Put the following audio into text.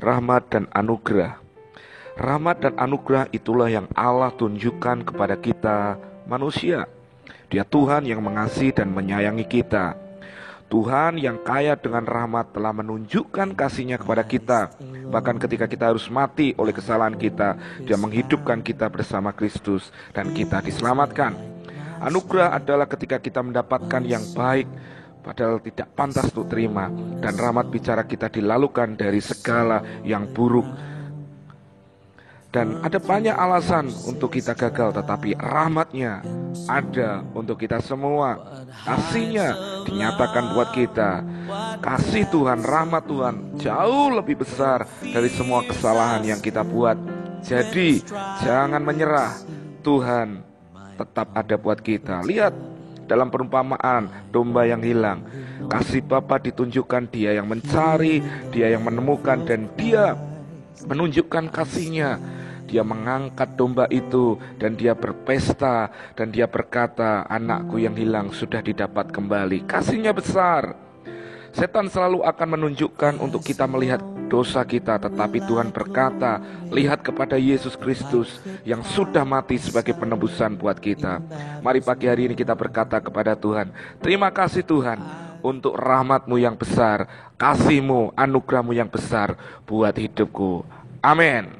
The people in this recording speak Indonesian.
rahmat dan anugerah. Rahmat dan anugerah itulah yang Allah tunjukkan kepada kita manusia. Dia Tuhan yang mengasihi dan menyayangi kita. Tuhan yang kaya dengan rahmat telah menunjukkan kasihnya kepada kita. Bahkan ketika kita harus mati oleh kesalahan kita, dia menghidupkan kita bersama Kristus dan kita diselamatkan. Anugerah adalah ketika kita mendapatkan yang baik, padahal tidak pantas untuk terima. Dan rahmat bicara kita dilalukan dari segala yang buruk. Dan ada banyak alasan untuk kita gagal Tetapi rahmatnya ada untuk kita semua. Kasihnya dinyatakan buat kita. Kasih Tuhan, rahmat Tuhan jauh lebih besar dari semua kesalahan yang kita buat. Jadi jangan menyerah. Tuhan tetap ada buat kita. Lihat dalam perumpamaan domba yang hilang Kasih Bapa ditunjukkan dia yang mencari Dia yang menemukan dan dia menunjukkan kasihnya dia mengangkat domba itu dan dia berpesta dan dia berkata, "Anakku yang hilang sudah didapat kembali." Kasihnya besar. Setan selalu akan menunjukkan untuk kita melihat dosa kita, tetapi Tuhan berkata, "Lihat kepada Yesus Kristus yang sudah mati sebagai penebusan buat kita." Mari pagi hari ini kita berkata kepada Tuhan, "Terima kasih Tuhan untuk rahmatmu yang besar, kasihmu, anugerahmu yang besar buat hidupku." Amin.